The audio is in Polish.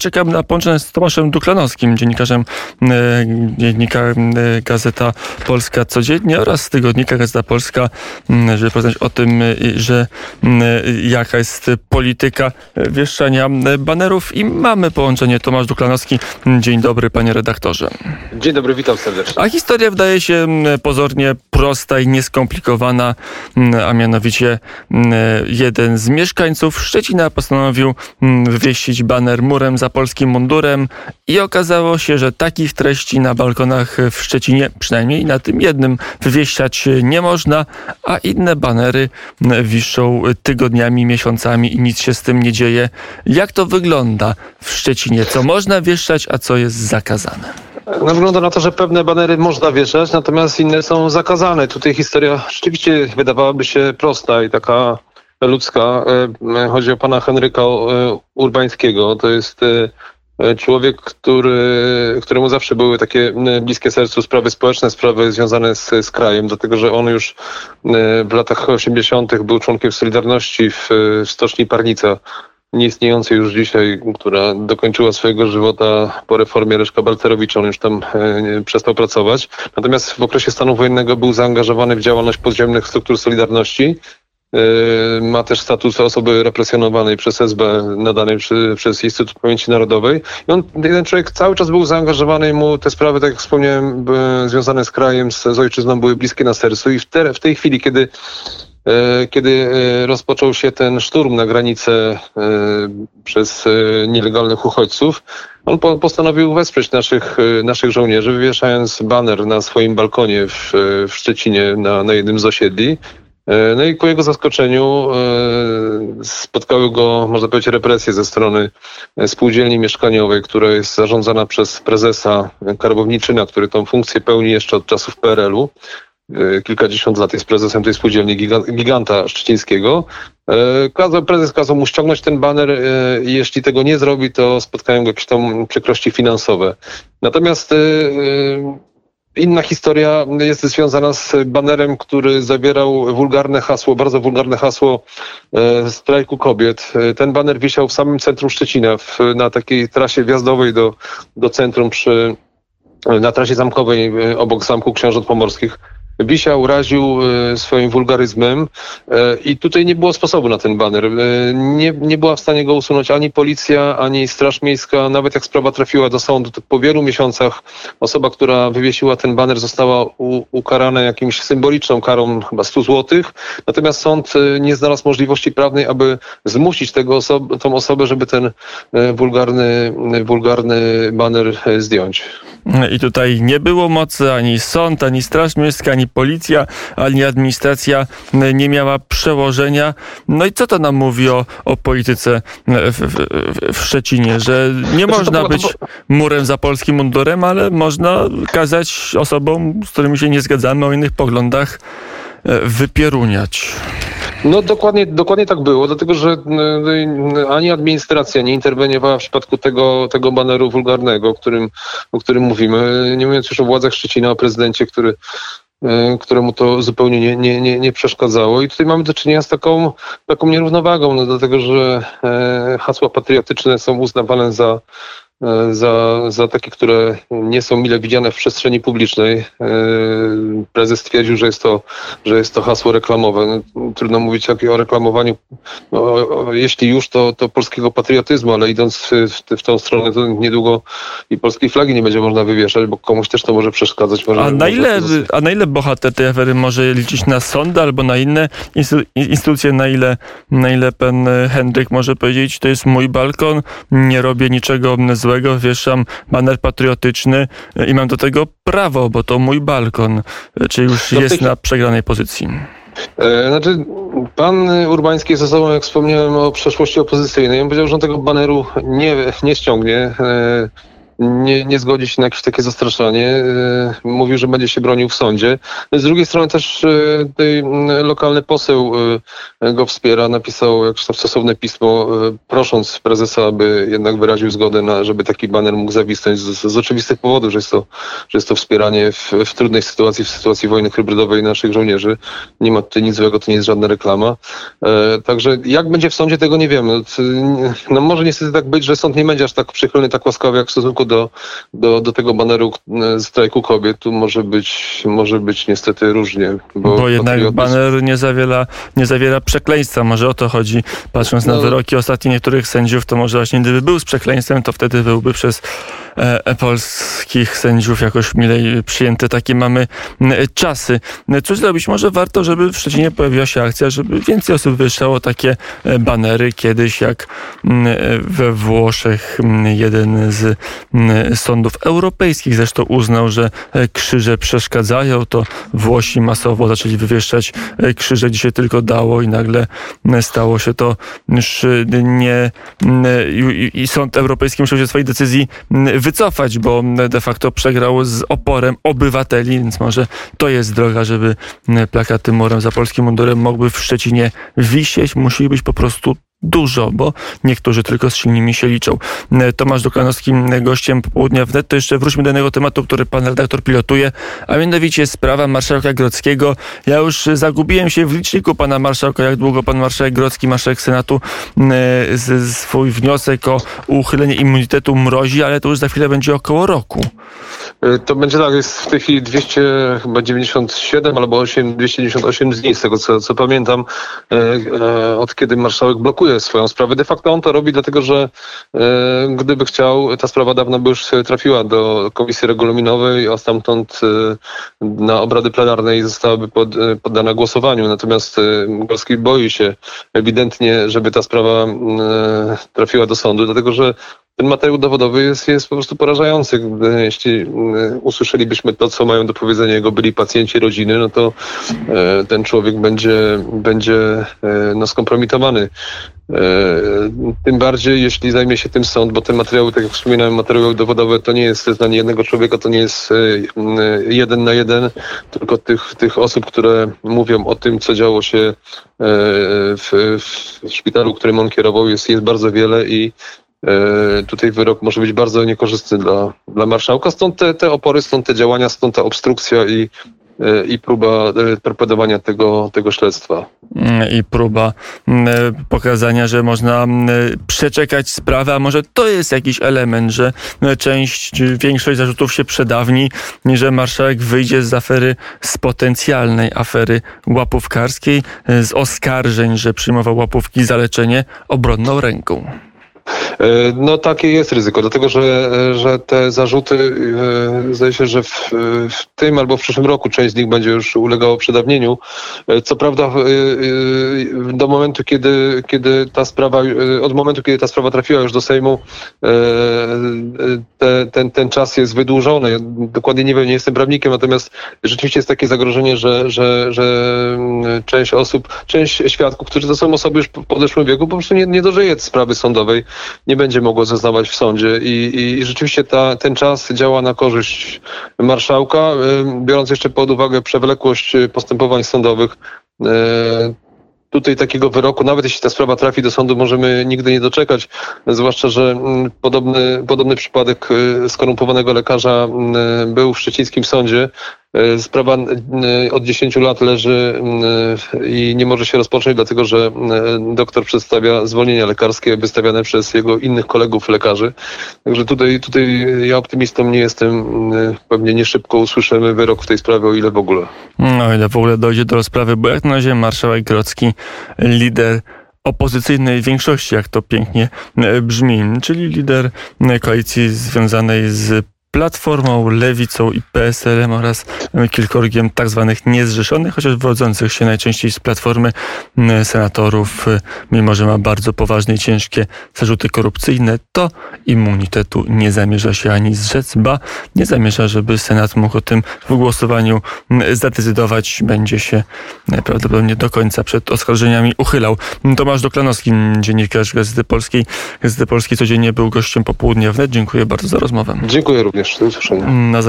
Czekam na połączenie z Tomaszem Duklanowskim, dziennikarzem e, dziennika e, Gazeta Polska Codziennie oraz tygodnika Gazeta Polska, żeby poznać o tym, e, że jaka jest polityka wieszczania banerów i mamy połączenie. Tomasz Duklanowski, dzień dobry panie redaktorze. Dzień dobry, witam serdecznie. A historia wydaje się pozornie prosta i nieskomplikowana, a mianowicie jeden z mieszkańców Szczecina postanowił wywieścić baner murem za polskim mundurem i okazało się, że takich treści na balkonach w Szczecinie, przynajmniej na tym jednym, wywieściać nie można, a inne banery wiszą tygodniami, miesiącami i nic się z tym nie dzieje. Jak to wygląda w Szczecinie? Co można wieszczać, a co jest zakazane? No, wygląda na to, że pewne banery można wieszać, natomiast inne są zakazane. Tutaj historia rzeczywiście wydawałaby się prosta i taka ludzka. E, chodzi o pana Henryka e, Urbańskiego. To jest e, człowiek, który, któremu zawsze były takie bliskie sercu sprawy społeczne, sprawy związane z, z krajem, dlatego że on już w latach 80. był członkiem Solidarności w, w Stoczni Parnica nieistniejącej już dzisiaj, która dokończyła swojego żywota po reformie Leszka Balcerowicza. On już tam e, przestał pracować. Natomiast w okresie stanu wojennego był zaangażowany w działalność podziemnych struktur Solidarności ma też status osoby represjonowanej przez SB nadany przy, przez Instytut Pamięci Narodowej. I on, ten człowiek cały czas był zaangażowany, mu te sprawy, tak jak wspomniałem, związane z krajem, z, z ojczyzną były bliskie na sercu i w, te, w tej chwili, kiedy y, kiedy y, rozpoczął się ten szturm na granicę przez nielegalnych uchodźców, on postanowił wesprzeć naszych, naszych żołnierzy, wywieszając baner na swoim balkonie w, w Szczecinie na, na jednym z osiedli. E, no i ku jego zaskoczeniu e, spotkały go, można powiedzieć, represje ze strony e, spółdzielni mieszkaniowej, która jest zarządzana przez prezesa Karbowniczyna, który tą funkcję pełni jeszcze od czasów PRL-u. Kilkadziesiąt lat jest prezesem tej spółdzielni giganta szczecińskiego. Prezes kazał mu ściągnąć ten baner jeśli tego nie zrobi, to spotkają go jakieś tam przykrości finansowe. Natomiast Inna historia jest związana z banerem, który zawierał wulgarne hasło, bardzo wulgarne hasło e, strajku kobiet. Ten baner wisiał w samym centrum Szczecina, w, na takiej trasie wjazdowej do, do centrum przy, na trasie zamkowej e, obok Zamku Książąt Pomorskich. Bisia uraził e, swoim wulgaryzmem e, i tutaj nie było sposobu na ten baner. E, nie, nie była w stanie go usunąć ani policja, ani Straż Miejska. Nawet jak sprawa trafiła do sądu, to po wielu miesiącach osoba, która wywiesiła ten baner została u, ukarana jakimś symboliczną karą chyba 100 złotych. Natomiast sąd nie znalazł możliwości prawnej, aby zmusić tego oso- tą osobę, żeby ten wulgarny, wulgarny baner zdjąć. I tutaj nie było mocy ani sąd, ani Straż Miejska, ani policja, ani administracja nie miała przełożenia. No i co to nam mówi o, o polityce w, w, w Szczecinie, że nie znaczy, można być murem za polskim mundurem, ale można kazać osobom, z którymi się nie zgadzamy o innych poglądach, e, wypieruniać. No dokładnie, dokładnie tak było, dlatego że ani administracja nie interweniowała w przypadku tego, tego baneru wulgarnego, o którym, o którym mówimy, nie mówiąc już o władzach Szczecina, o prezydencie, który E, któremu to zupełnie nie, nie, nie, nie przeszkadzało. I tutaj mamy do czynienia z taką, taką nierównowagą, no dlatego że e, hasła patriotyczne są uznawane za za, za takie, które nie są mile widziane w przestrzeni publicznej. E, prezes stwierdził, że jest to, że jest to hasło reklamowe. No, trudno mówić o reklamowaniu, no, jeśli już, to, to polskiego patriotyzmu, ale idąc w, w, tą stronę, to niedługo i polskiej flagi nie będzie można wywieszać, bo komuś też to może przeszkadzać. Może, a, na ile, a na ile bohater tej afery może liczyć na sądy albo na inne instytucje, na ile, na ile pan Hendryk może powiedzieć, to jest mój balkon, nie robię niczego złego, złego, wieszam baner patriotyczny i mam do tego prawo, bo to mój balkon. Czy już jest na przegranej pozycji? E, znaczy, pan Urbański jest osobą, jak wspomniałem, o przeszłości opozycyjnej. On powiedział, że on tego baneru nie, nie ściągnie. Nie, nie zgodzi się na jakieś takie zastraszanie. Mówił, że będzie się bronił w sądzie. Z drugiej strony też tutaj lokalny poseł go wspiera, napisał jakieś tam stosowne pismo, prosząc prezesa, aby jednak wyraził zgodę na, żeby taki baner mógł zawisnąć z, z oczywistych powodów, że jest to, że jest to wspieranie w, w trudnej sytuacji, w sytuacji wojny hybrydowej naszych żołnierzy. Nie ma tutaj nic złego, to nie jest żadna reklama. E, także jak będzie w sądzie, tego nie wiemy. No może niestety tak być, że sąd nie będzie aż tak przychylny, tak łaskawy jak w stosunku do, do, do tego baneru e, strajku kobiet. Tu może być, może być niestety różnie. Bo, bo jednak patriotyzm... baner nie zawiera, nie zawiera przekleństwa. Może o to chodzi. Patrząc no. na wyroki ostatnich niektórych sędziów, to może właśnie gdyby był z przekleństwem, to wtedy byłby przez polskich sędziów jakoś milej przyjęty. Takie mamy czasy. Cóż zrobić? Może warto, żeby w Szczecinie pojawiła się akcja, żeby więcej osób wyszło takie e, banery. Kiedyś jak we Włoszech jeden z sądów europejskich zresztą uznał, że e, krzyże przeszkadzają, to Włosi masowo zaczęli wywieszczać e, krzyże, gdzie się tylko dało i nagle stało się to już nie i sąd europejski musiał się swojej decyzji wycofać, bo de facto przegrał z oporem obywateli, więc może to jest droga, żeby plakaty murem za polskim mundurem mogły w Szczecinie wisieć. Musi być po prostu dużo, bo niektórzy tylko z silnymi się liczą. Tomasz Dukanowski gościem popołudnia wnet. To jeszcze wróćmy do jednego tematu, który pan redaktor pilotuje, a mianowicie sprawa marszałka Grodzkiego. Ja już zagubiłem się w liczniku pana marszałka, jak długo pan marszałek Grodzki, marszałek Senatu z, swój wniosek o uchylenie immunitetu mrozi, ale to już za chwilę będzie około roku. E, to będzie tak, jest w tej chwili 297 albo 8, 298 dni, z tego co, co pamiętam, e, e, od kiedy marszałek blokuje swoją sprawę. De facto on to robi dlatego, że gdyby chciał, ta sprawa dawno by już trafiła do Komisji Regulaminowej, a stamtąd na obrady plenarnej zostałaby pod, poddana głosowaniu. Natomiast Gorski boi się ewidentnie, żeby ta sprawa trafiła do sądu, dlatego że ten materiał dowodowy jest, jest po prostu porażający. Jeśli mm, usłyszelibyśmy to, co mają do powiedzenia jego byli pacjenci, rodziny, no to e, ten człowiek będzie, będzie e, no, skompromitowany. E, tym bardziej, jeśli zajmie się tym sąd, bo te materiały, tak jak wspominałem, materiały dowodowe to nie jest znanie jednego człowieka, to nie jest jeden na jeden, tylko tych, tych osób, które mówią o tym, co działo się w, w szpitalu, którym on kierował, jest, jest bardzo wiele i E, tutaj wyrok może być bardzo niekorzystny dla, dla marszałka. Stąd te, te opory, stąd te działania, stąd ta obstrukcja i, e, i próba e, torpedowania tego, tego śledztwa. I próba pokazania, że można przeczekać sprawę, a może to jest jakiś element, że część, większość zarzutów się przedawni, że marszałek wyjdzie z afery, z potencjalnej afery łapówkarskiej, z oskarżeń, że przyjmował łapówki za leczenie obronną ręką. E, no takie jest ryzyko, dlatego że, że te zarzuty, e, zdaje się, że w, w tym albo w przyszłym roku część z nich będzie już ulegało przedawnieniu. E, co prawda do momentu, kiedy, kiedy ta sprawa, od momentu, kiedy ta sprawa trafiła już do Sejmu, te, ten, ten czas jest wydłużony. Dokładnie nie wiem, nie jestem prawnikiem, natomiast rzeczywiście jest takie zagrożenie, że, że, że mm, część osób, część świadków, którzy to są osoby już w podeszłym wieku, po prostu nie, nie dożyje sprawy sądowej nie będzie mogło zeznawać w sądzie. I, i rzeczywiście ta, ten czas działa na korzyść marszałka, biorąc jeszcze pod uwagę przewlekłość postępowań sądowych. E, tutaj takiego wyroku, nawet jeśli ta sprawa trafi do sądu, możemy nigdy nie doczekać, zwłaszcza, że podobny, podobny przypadek skorumpowanego lekarza był w szczecińskim sądzie. E, sprawa e, od 10 lat leży e, i nie może się rozpocząć, dlatego że doktor przedstawia zwolnienia lekarskie wystawiane przez jego innych kolegów lekarzy. Także tutaj, tutaj ja optymistą nie jestem. Pewnie nie szybko usłyszymy wyrok w tej sprawie, o ile w ogóle. No, o ile w ogóle dojdzie do rozprawy, bo jak na razie marszałek Grocki, lider opozycyjnej większości, jak to pięknie brzmi, czyli lider koalicji związanej z Platformą, Lewicą i PSL-em oraz kilkorgiem tak zwanych niezrzeszonych, chociaż wywodzących się najczęściej z Platformy senatorów, mimo że ma bardzo poważne i ciężkie zarzuty korupcyjne, to immunitetu nie zamierza się ani zrzec, ba nie zamierza, żeby Senat mógł o tym w głosowaniu zadecydować. Będzie się prawdopodobnie do końca przed oskarżeniami uchylał. Tomasz Doklanowski, dziennikarz Gazety Polskiej. Gazety Polskiej codziennie był gościem popołudnia wnet. Dziękuję bardzo za rozmowę. Dziękuję również. Do usłyszenia. Na